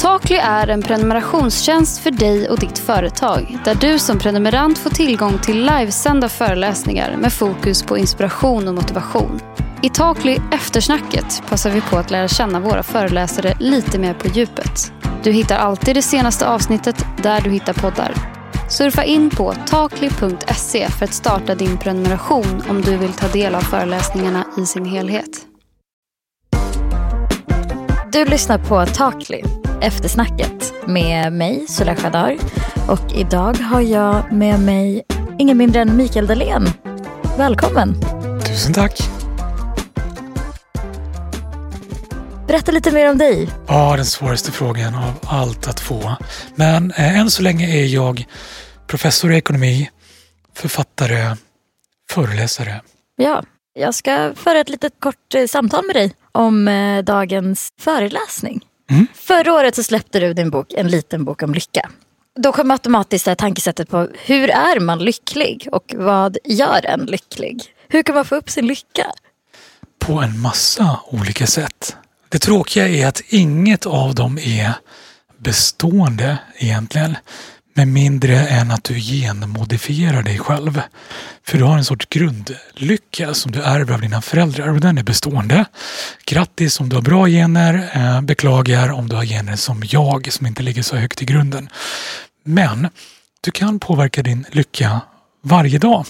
Takly är en prenumerationstjänst för dig och ditt företag där du som prenumerant får tillgång till livesända föreläsningar med fokus på inspiration och motivation. I Takly Eftersnacket passar vi på att lära känna våra föreläsare lite mer på djupet. Du hittar alltid det senaste avsnittet där du hittar poddar. Surfa in på takly.se för att starta din prenumeration om du vill ta del av föreläsningarna i sin helhet. Du lyssnar på Takly, eftersnacket med mig, Sulay Khadar. Och idag har jag med mig ingen mindre än Mikael Dahlén. Välkommen! Tusen tack! Berätta lite mer om dig. Ja, den svåraste frågan av allt att få. Men eh, än så länge är jag professor i ekonomi, författare, föreläsare. Ja, jag ska föra ett litet kort eh, samtal med dig om eh, dagens föreläsning. Mm. Förra året så släppte du din bok En liten bok om lycka. Då kom automatiskt det här tankesättet på hur är man lycklig och vad gör en lycklig? Hur kan man få upp sin lycka? På en massa olika sätt. Det tråkiga är att inget av dem är bestående egentligen. Med mindre än att du genmodifierar dig själv. För du har en sorts grundlycka som du ärver av dina föräldrar och den är bestående. Grattis om du har bra gener. Eh, beklagar om du har gener som jag som inte ligger så högt i grunden. Men du kan påverka din lycka varje dag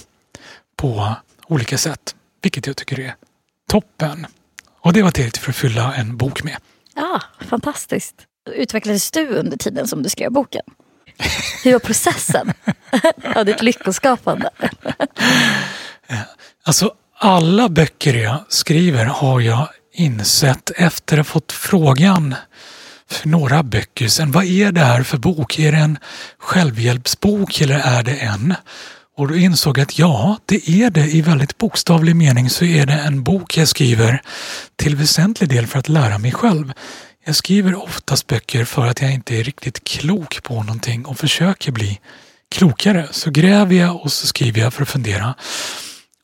på olika sätt. Vilket jag tycker är toppen. Och det var tillräckligt för att fylla en bok med. Ja, fantastiskt. Utvecklades du under tiden som du skrev boken? Hur var processen av ditt lyckoskapande? Alltså alla böcker jag skriver har jag insett efter att ha fått frågan för några böcker sedan. Vad är det här för bok? Är det en självhjälpsbok eller är det en? Och då insåg jag att ja, det är det. I väldigt bokstavlig mening så är det en bok jag skriver till väsentlig del för att lära mig själv. Jag skriver oftast böcker för att jag inte är riktigt klok på någonting och försöker bli klokare. Så gräver jag och så skriver jag för att fundera.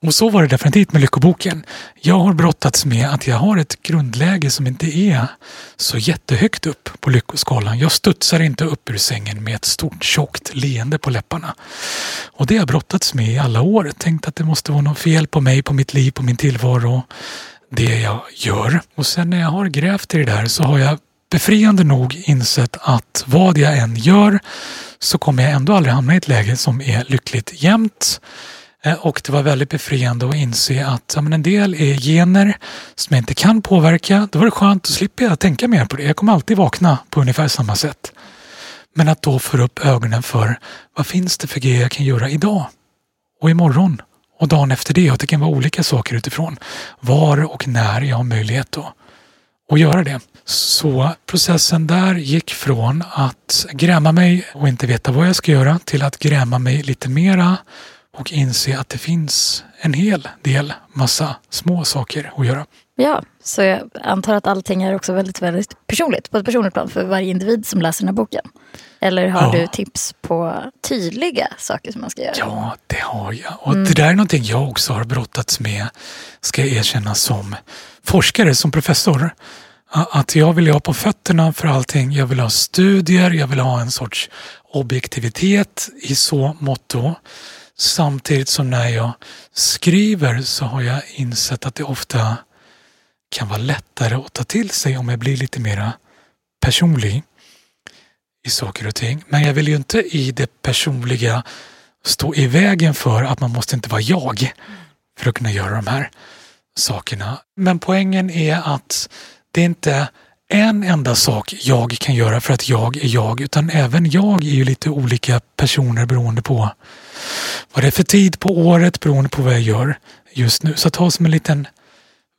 Och så var det definitivt med Lyckoboken. Jag har brottats med att jag har ett grundläge som inte är så jättehögt upp på lyckoskalan. Jag studsar inte upp ur sängen med ett stort tjockt leende på läpparna. Och det har jag brottats med i alla år. Tänkt att det måste vara något fel på mig, på mitt liv, på min tillvaro. Det jag gör. Och sen när jag har grävt i det där så har jag befriande nog insett att vad jag än gör så kommer jag ändå aldrig hamna i ett läge som är lyckligt jämt. Eh, och det var väldigt befriande att inse att ja, men en del är gener som jag inte kan påverka. Då var det skönt att slippa jag tänka mer på det. Jag kommer alltid vakna på ungefär samma sätt. Men att då få upp ögonen för vad finns det för grejer jag kan göra idag och imorgon och dagen efter det. Och det kan vara olika saker utifrån var och när jag har möjlighet då att göra det. Så processen där gick från att gräma mig och inte veta vad jag ska göra till att gräma mig lite mera och inse att det finns en hel del massa små saker att göra. Ja, så jag antar att allting är också väldigt, väldigt personligt på ett personligt plan för varje individ som läser den här boken. Eller har Ja. du tips på tydliga saker som man ska göra? Ja, det har jag. Och det där är någonting jag också har brottats med, ska jag erkänna, som forskare, som professor. Att jag vill ha på fötterna för allting. Jag vill ha studier, jag vill ha en sorts objektivitet i så motto. Samtidigt som när jag skriver så har jag insett att det ofta kan vara lättare att ta till sig om jag blir lite mera personlig i saker och ting. Men jag vill ju inte i det personliga stå i vägen för att man måste inte vara jag för att kunna göra de här sakerna. Men poängen är att det är inte en enda sak jag kan göra för att jag är jag, utan även jag är ju lite olika personer beroende på vad det är för tid på året, beroende på vad jag gör just nu. Så ta som en liten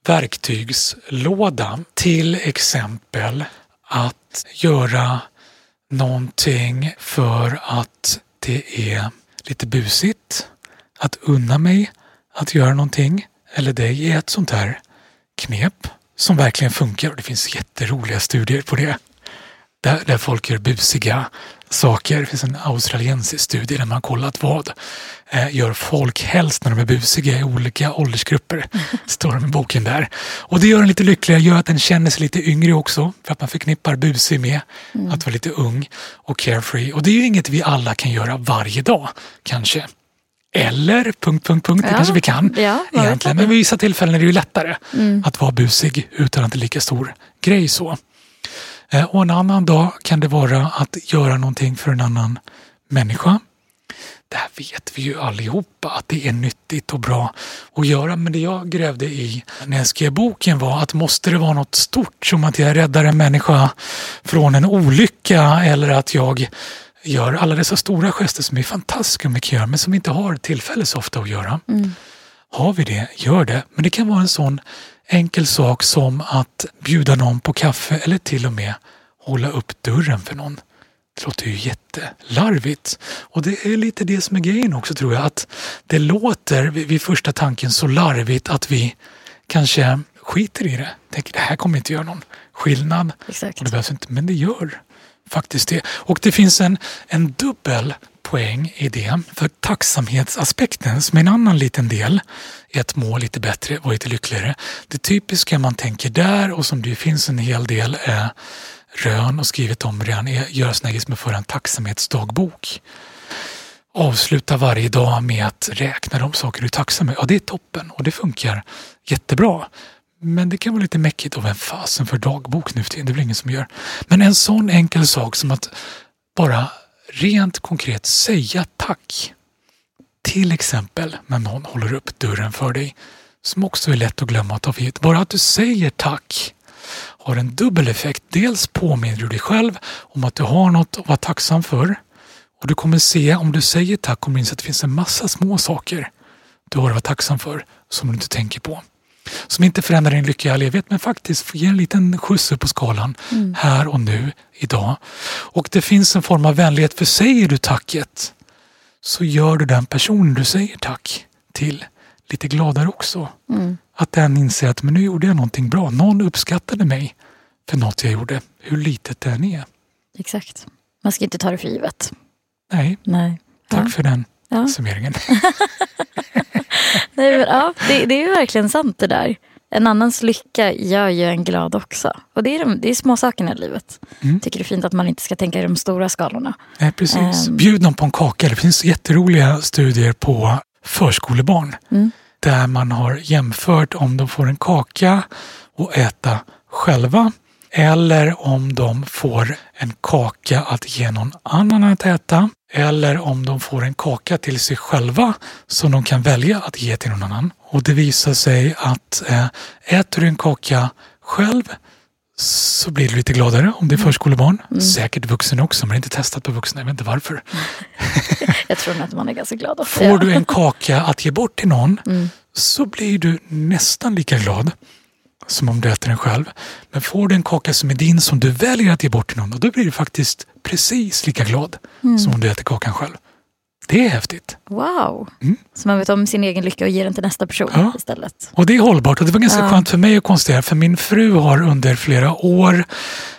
verktygslåda till exempel att göra någonting för att det är lite busigt. Att unna mig att göra någonting. Eller dig är ett sånt här knep som verkligen funkar och det finns jätteroliga studier på det där, där folk gör busiga saker. Det finns en australiensisk studie där man har kollat vad eh, gör folk helst när de är busiga i olika åldersgrupper. Står det i boken där. Och det gör en lite lyckligare, gör att den känner sig lite yngre också. För att man förknippar busig med mm. att vara lite ung och carefree. Och det är ju inget vi alla kan göra varje dag kanske. Eller punkt, punkt, punkt, det kanske vi kan ja, egentligen. Men vid vissa tillfällen är det ju lättare mm. att vara busig utan att det är lika stor grej så. Eh, och en annan dag kan det vara att göra någonting för en annan människa. Det här vet vi ju allihopa att det är nyttigt och bra att göra. Men det jag grävde i när jag skrev boken var att måste det vara något stort som att jag räddar en människa från en olycka eller att jag gör alla dessa stora gester som är fantastiska mycket gör men som vi inte har tillfälle så ofta att göra. Mm. Har vi det, gör det. Men det kan vara en sån enkel sak som att bjuda någon på kaffe eller till och med hålla upp dörren för någon. Det låter ju jättelarvigt. Och det är lite det som är grejen också tror jag. Att det låter vid första tanken så larvigt att vi kanske skiter i det. Tänker det här kommer inte göra någon skillnad. Exakt. Och det behövs inte, men det gör faktiskt det. Och det finns en, en dubbel poäng i det. För tacksamhetsaspekten som är en annan liten del i att må lite bättre och lite lyckligare. Det typiska man tänker där och som det finns en hel del eh, rön och skrivet om redan är att göra såna som att föra en tacksamhetsdagbok. Avsluta varje dag med att räkna de saker du är tacksam med. Ja, det är toppen och det funkar jättebra. Men det kan vara lite mäckigt och vem fasen för dagbok nu för tiden? Det är väl ingen som gör. Men en sån enkel sak som att bara rent konkret säga tack. Till exempel när någon håller upp dörren för dig som också är lätt att glömma att ta för givet. Bara att du säger tack har en dubbel effekt. Dels påminner du dig själv om att du har något att vara tacksam för och du kommer se, om du säger tack, kommer du inse att det finns en massa små saker du har att vara tacksam för som du inte tänker på. Som inte förändrar din lycka i all evighet men faktiskt ger en liten skjuts upp på skalan mm. här och nu, idag. Och det finns en form av vänlighet för säger du tacket så gör du den personen du säger tack till lite gladare också. Mm. Att den inser att men nu gjorde jag någonting bra. Någon uppskattade mig för något jag gjorde, hur litet det än är. Exakt. Man ska inte ta det för givet. Nej. Nej. Tack ja. för den ja. summeringen. Nej, men, ja, det, det, är ju verkligen sant det där. En annans lycka gör ju en glad också. Och det är, de, det är små sakerna i livet. Mm. Tycker det är fint att man inte ska tänka i de stora skalorna. Nej, precis. Um, Bjud någon på en kaka. Det finns jätteroliga studier på förskolebarn. Mm. Där man har jämfört om de får en kaka och äta själva eller om de får en kaka att ge någon annan att äta eller om de får en kaka till sig själva som de kan välja att ge till någon annan. Och det visar sig att äh, äter du en kaka själv så blir du lite gladare om det är mm. förskolebarn. Mm. Säkert vuxen också, men inte testat på vuxna. Jag vet inte varför. jag tror att man är ganska glad. Får du en kaka att ge bort till någon mm. så blir du nästan lika glad som om du äter den själv. Men får du en kaka som är din som du väljer att ge bort till någon, då blir du faktiskt precis lika glad mm. som om du äter kakan själv. Det är häftigt. Wow! Mm. Så man vet om sin egen lycka och ger den till nästa person ja. istället. Och det är hållbart och det var ganska ja. skönt för mig att konstatera för min fru har under flera år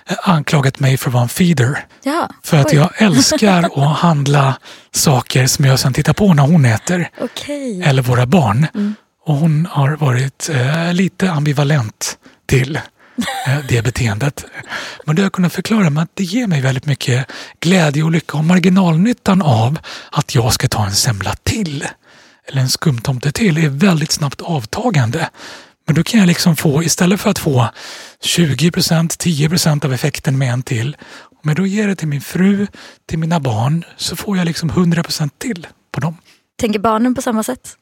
eh, anklagat mig för att vara en feeder. Ja. För att Oj. jag älskar att handla saker som jag sen tittar på när hon äter. Okay. Eller våra barn. Mm. Och hon har varit eh, lite ambivalent till eh, det beteendet. Men det har jag kunnat förklara med att det ger mig väldigt mycket glädje och lycka och marginalnyttan av att jag ska ta en semla till eller en skumtomte till är väldigt snabbt avtagande. Men då kan jag liksom få, istället för att få 20% 10% av effekten med en till, om jag då ger det till min fru, till mina barn, så får jag liksom 100% till på dem. Tänker barnen på samma sätt?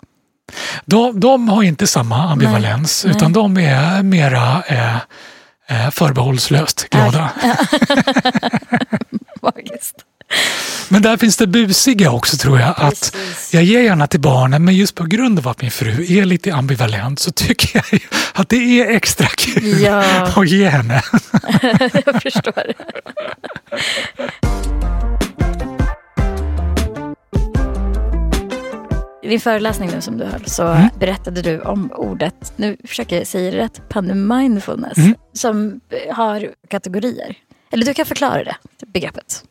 De, de har inte samma ambivalens nej, utan nej. de är mera eh, eh, förbehållslöst glada. Magiskt. Men där finns det busiga också tror jag. Att jag ger gärna till barnen men just på grund av att min fru är lite ambivalent så tycker jag att det är extra kul ja. att ge henne. jag förstår. I din föreläsning nu som du höll så mm. berättade du om ordet, nu försöker jag säga det rätt, pandemindfulness, mm. som har kategorier. Eller du kan förklara det, begreppet.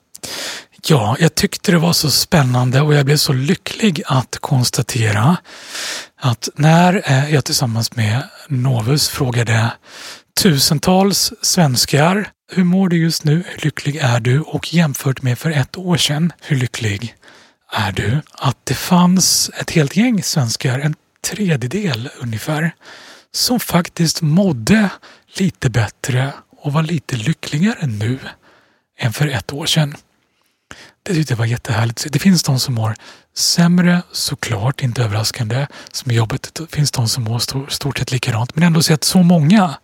Ja, jag tyckte det var så spännande och jag blev så lycklig att konstatera att när eh, jag tillsammans med Novus frågade tusentals svenskar hur mår du just nu? Hur lycklig är du? Och jämfört med för ett år sedan, hur lycklig är du? Att det fanns ett helt gäng svenskar, en tredjedel ungefär, som faktiskt mådde lite bättre och var lite lyckligare nu än för ett år sedan. Det tyckte jag var jättehärligt. Det finns de som mår sämre, såklart, inte överraskande, som är jobbet. Det finns de som mår stort, stort sett likadant. Men ändå se att så många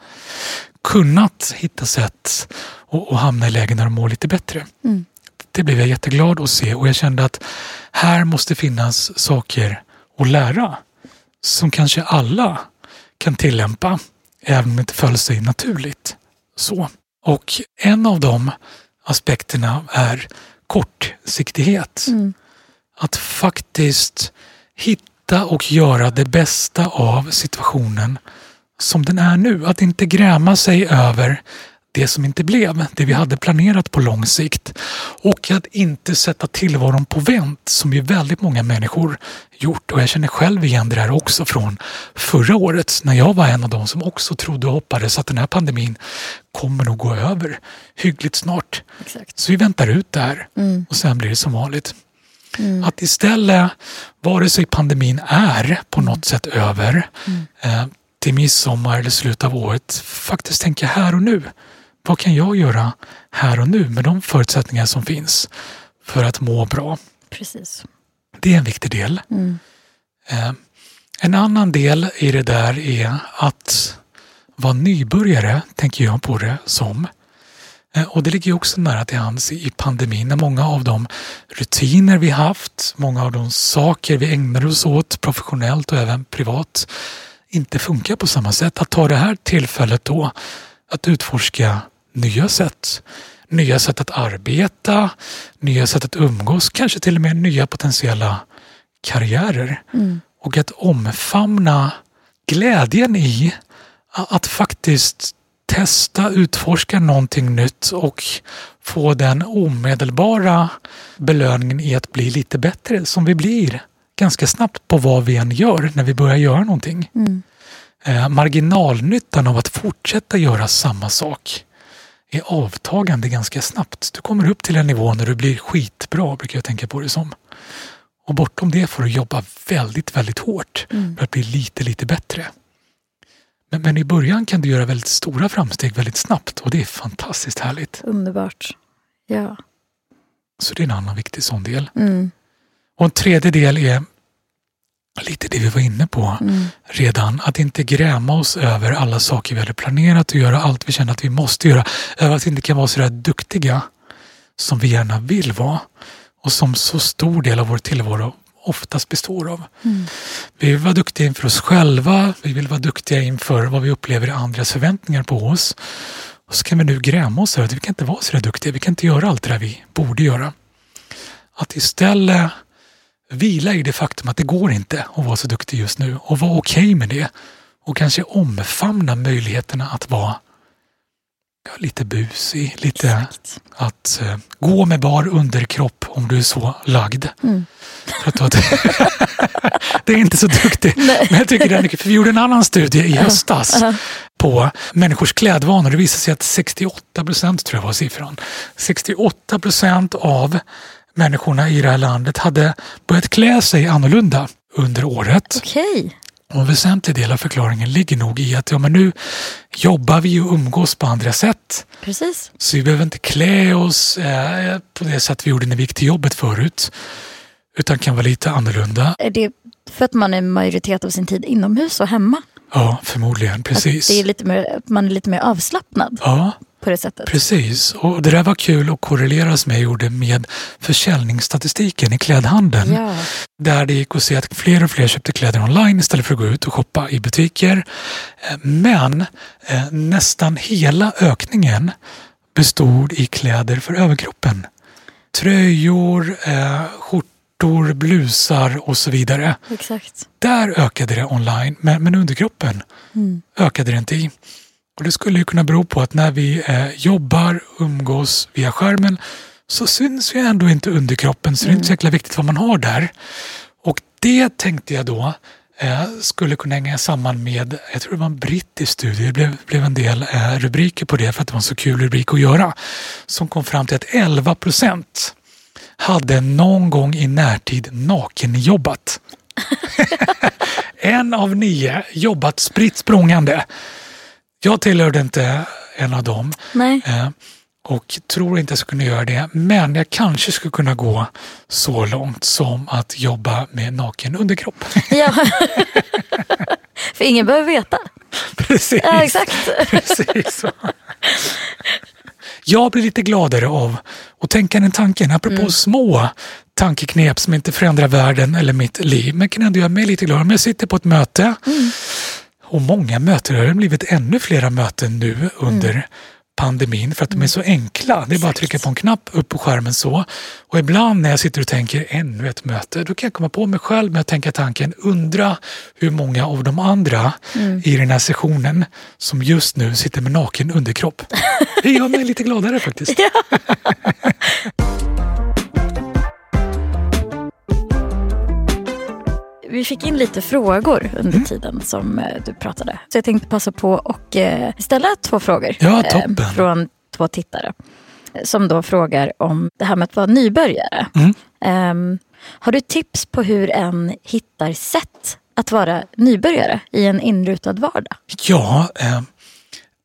kunnat hitta sätt och, och hamna i lägen där de mår lite bättre. Mm. Det blev jag jätteglad att se och jag kände att här måste finnas saker att lära som kanske alla kan tillämpa även om det inte föll sig naturligt. Så. Och en av de aspekterna är kortsiktighet. Mm. Att faktiskt hitta och göra det bästa av situationen som den är nu. Att inte gräma sig över det som inte blev, det vi hade planerat på lång sikt. Och att inte sätta tillvaron på vänt som ju väldigt många människor gjort. Och jag känner själv igen det här också från förra året när jag var en av dem som också trodde och hoppades att den här pandemin kommer nog gå över hyggligt snart. Exakt. Så vi väntar ut det här mm. och sen blir det som vanligt. Mm. Att istället, vare sig pandemin är på något sätt över mm. eh, till midsommar eller slutet av året, faktiskt tänka här och nu vad kan jag göra här och nu med de förutsättningar som finns för att må bra? Precis. Det är en viktig del. Mm. Eh, en annan del i det där är att vara nybörjare, tänker jag på det som. Eh, och det ligger också nära till hands i pandemin när många av de rutiner vi haft, många av de saker vi ägnar oss åt professionellt och även privat inte funkar på samma sätt. Att ta det här tillfället då att utforska nya sätt. Nya sätt att arbeta, nya sätt att umgås, kanske till och med nya potentiella karriärer. Mm. Och att omfamna glädjen i att faktiskt testa, utforska någonting nytt och få den omedelbara belöningen i att bli lite bättre som vi blir ganska snabbt på vad vi än gör när vi börjar göra någonting. Mm. Eh, marginalnyttan av att fortsätta göra samma sak är avtagande ganska snabbt. Du kommer upp till en nivå när du blir skitbra, brukar jag tänka på det som. Och bortom det får du jobba väldigt, väldigt hårt mm. för att bli lite, lite bättre. Men, men, i början kan du göra väldigt stora framsteg väldigt snabbt och det är fantastiskt härligt. Underbart. Ja. Så det är en annan viktig sån del. Mm. Och en tredje del är lite det vi var inne på mm. redan. Att inte gräma oss över alla saker vi hade planerat att göra, allt vi känner att vi måste göra. Över att vi inte kan vara så där duktiga som vi gärna vill vara. Och som så stor del av vår tillvaro oftast består av. Mm. Vi vill vara duktiga inför oss själva, vi vill vara duktiga inför vad vi upplever är andras förväntningar på oss. Och så kan vi nu gräma oss över att vi kan inte vara så där duktiga, vi kan inte göra allt det där vi borde göra. Att istället vila i det faktum att det går inte att vara så duktig just nu och vara okej okay med det. Och kanske omfamna möjligheterna att vara ja, lite busig, lite Exakt. att uh, gå med bar underkropp om du är så lagd. Mm. det är inte så duktigt. Men jag tycker det är mycket, för vi gjorde en annan studie i höstas uh -huh. på människors klädvanor. Det visade sig att 68 procent, tror jag var siffran, 68 procent av människorna i det här landet hade börjat klä sig annorlunda under året. Okay. Och en väsentlig del av förklaringen ligger nog i att ja, men nu jobbar vi och umgås på andra sätt. Precis. Så vi behöver inte klä oss eh, på det sätt vi gjorde när vi gick till jobbet förut. Utan kan vara lite annorlunda. Är det för att man är majoritet av sin tid inomhus och hemma? Ja, förmodligen. Precis. Att det är lite mer, man är lite mer avslappnad? Ja, på det sättet. Precis, och det där var kul att korrelera som jag gjorde med försäljningsstatistiken i klädhandeln. Ja. Där det gick att se att fler och fler köpte kläder online istället för att gå ut och shoppa i butiker. Men eh, nästan hela ökningen bestod i kläder för överkroppen. Tröjor, eh, skjortor, blusar och så vidare. Exakt. Där ökade det online, men, men underkroppen mm. ökade det inte i. Och Det skulle ju kunna bero på att när vi eh, jobbar, umgås via skärmen så syns ju ändå inte underkroppen så det är inte så jäkla viktigt vad man har där. Och det tänkte jag då eh, skulle kunna hänga samman med, jag tror det var en brittisk studie, det blev, blev en del eh, rubriker på det för att det var en så kul rubrik att göra, som kom fram till att 11 procent hade någon gång i närtid nakenjobbat. en av nio jobbat spritt språngande. Jag tillhörde inte en av dem. Nej. Eh, och tror inte jag skulle kunna göra det. Men jag kanske skulle kunna gå så långt som att jobba med naken underkropp. Ja. För ingen behöver veta. Precis. Ja, exakt. Precis så. Jag blir lite gladare av att tänka den tanken, apropå Mm. små tankeknep som inte förändrar världen eller mitt liv, men kan ändå göra mig lite glad. Om jag sitter på ett möte, Mm. Och många möten, det har blivit ännu flera möten nu under Mm. pandemin för att de är så enkla. Det är bara att trycka på en knapp upp på skärmen så. Och ibland när jag sitter och tänker ännu ett möte, då kan jag komma på mig själv med att tänka tanken, undra hur många av de andra Mm. i den här sessionen som just nu sitter med naken underkropp. Det gör mig lite gladare faktiskt. Vi fick in lite frågor under Mm. tiden som eh, du pratade. Så jag tänkte passa på och eh, ställa två frågor Ja, eh, toppen. från två tittare. Som då frågar om det här med att vara nybörjare. Mm. Ehm, har du tips på hur en hittar sätt att vara nybörjare i en inrutad vardag? Ja,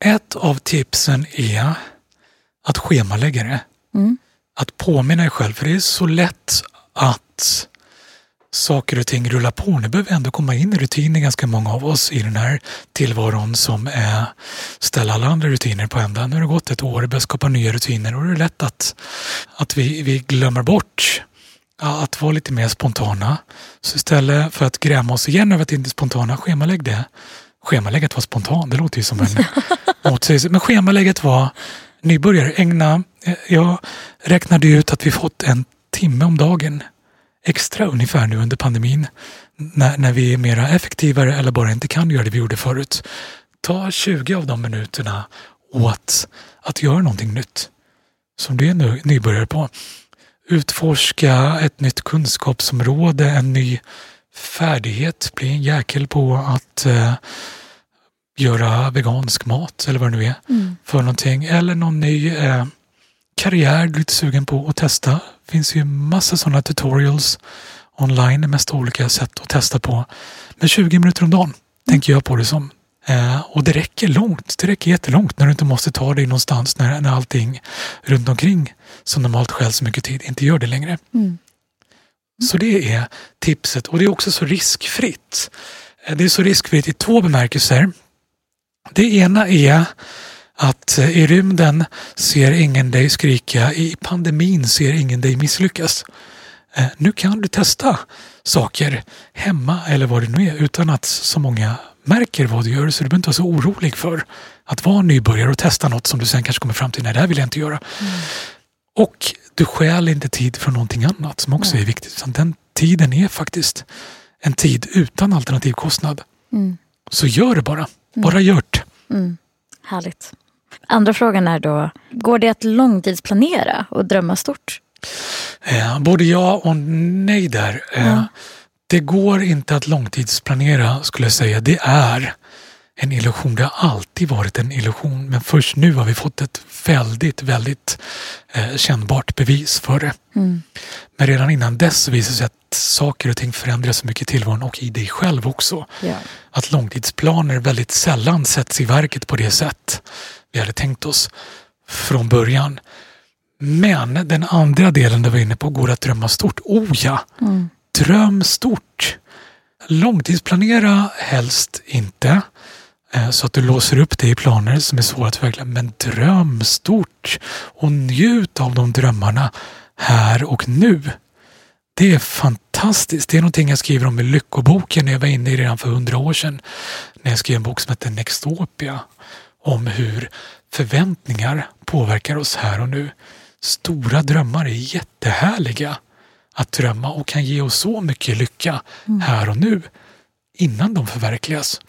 ett av tipsen är att schemalägga det. Mm. Att påminna dig själv, för det är så lätt att saker och ting rullar på. Nu behöver vi ändå komma in i rutiner, ganska många av oss, i den här tillvaron som är ställa alla andra rutiner på ända. Nu har det gått ett år, det börjar skapa nya rutiner och det är lätt att, att vi, vi glömmer bort att vara lite mer spontana. Så istället för att gräma oss igen över att inte är spontana, schemalägg det. Schemalägg att vara spontan, det låter ju som en motsägelse. Men schemalägget var nybörjare. Ägna, eh, jag räknade ut att vi fått en timme om dagen extra ungefär nu under pandemin. När, när vi är mera effektivare eller bara inte kan göra det vi gjorde förut. Ta 20 av de minuterna åt att göra någonting nytt. Som du är nu, nybörjare på. Utforska ett nytt kunskapsområde, en ny färdighet. Bli en jäkel på att eh, göra vegansk mat eller vad det nu är för någonting. Eller någon ny eh, karriär du är lite sugen på att testa. Det finns ju massa sådana tutorials online, mest olika sätt att testa på. Men 20 minuter om dagen tänker jag på det som. Eh, och det räcker långt, det räcker jättelångt när du inte måste ta dig någonstans när, när allting runt omkring som normalt stjäl så mycket tid inte gör det längre. Mm. Så det är tipset och det är också så riskfritt. Eh, Det är så riskfritt i två bemärkelser. Det ena är att eh, i rymden ser ingen dig skrika, i pandemin ser ingen dig misslyckas. Eh, Nu kan du testa saker hemma eller vad det nu är utan att så många märker vad du gör så du behöver inte vara så orolig för att vara nybörjare och testa något som du sen kanske kommer fram till, nej det här vill jag inte göra. Och du stjäl inte tid från någonting annat som också är viktigt. Utan den tiden är faktiskt en tid utan alternativkostnad. Mm. Så gör det bara. Bara gör det. Mm. Härligt. Andra frågan är då, går det att långtidsplanera och drömma stort? Eh, både ja och nej där. Eh. Det går inte att långtidsplanera skulle jag säga. Det är en illusion. Det har alltid varit en illusion. Men först nu har vi fått ett väldigt, väldigt eh, kännbart bevis för det. Mm. Men redan innan dess visar det sig att saker och ting förändras så mycket i tillvaron och i dig själv också. Ja. Att långtidsplaner väldigt sällan sätts i verket på det sätt vi hade tänkt oss från början. Men den andra delen du var inne på, går att drömma stort? Oh ja! Mm. Dröm stort! Långtidsplanera helst inte eh, så att du låser upp dig i planer som är svåra att förverkliga. Men dröm stort och njut av de drömmarna här och nu. Det är fantastiskt. Det är någonting jag skriver om i Lyckoboken. Jag var inne i redan för hundra år sedan när jag skrev en bok som heter Nextopia. Om hur förväntningar påverkar oss här och nu. Stora drömmar är jättehärliga att drömma och kan ge oss så mycket lycka här och nu innan de förverkligas.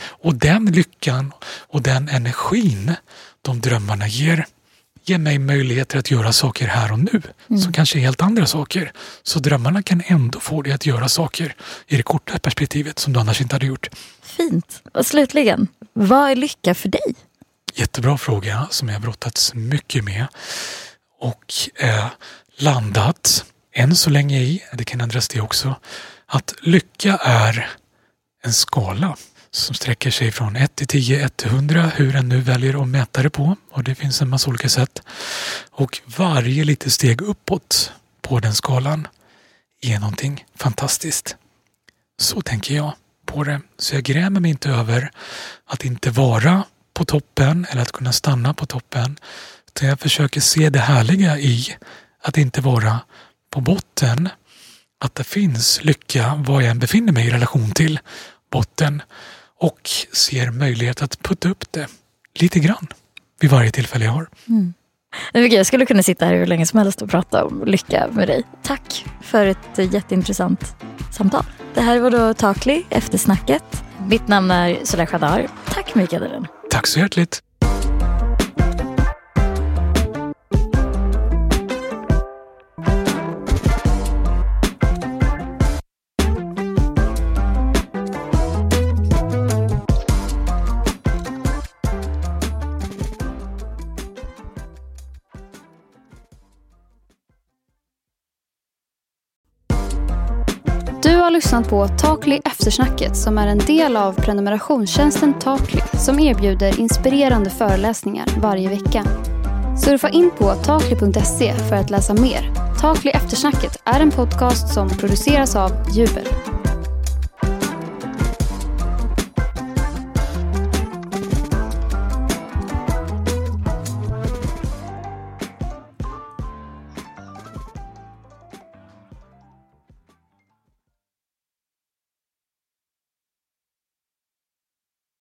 Och den lyckan och den energin de drömmarna ger ger mig möjligheter att göra saker här och nu mm. som kanske är helt andra saker. Så drömmarna kan ändå få dig att göra saker i det korta perspektivet som du annars inte hade gjort. Fint. Och slutligen, vad är lycka för dig? Jättebra fråga som jag brottats mycket med och eh, landat än så länge i, det kan ändras det också, att lycka är en skala som sträcker sig från 1 till 10, 1 till 100, hur en nu väljer att mäta det på. Och det finns en massa olika sätt. Och varje litet steg uppåt på den skalan är någonting fantastiskt. Så tänker jag på det. Så jag grämer mig inte över att inte vara på toppen eller att kunna stanna på toppen. Utan jag försöker se det härliga i att inte vara på botten. Att det finns lycka var jag än befinner mig i relation till botten och ser möjlighet att putta upp det lite grann vid varje tillfälle jag har. Mm. Jag skulle kunna sitta här hur länge som helst och prata om lycka med dig. Tack för ett jätteintressant samtal. Det här var då Takli, eftersnacket. Mitt namn är Soleil Khadar. Tack Mikael Tack så hjärtligt. Har lyssnat på Takli Eftersnacket som är en del av prenumerationstjänsten Takli som erbjuder inspirerande föreläsningar varje vecka. Surfa in på takli.se för att läsa mer. Takli Eftersnacket är en podcast som produceras av Jubel.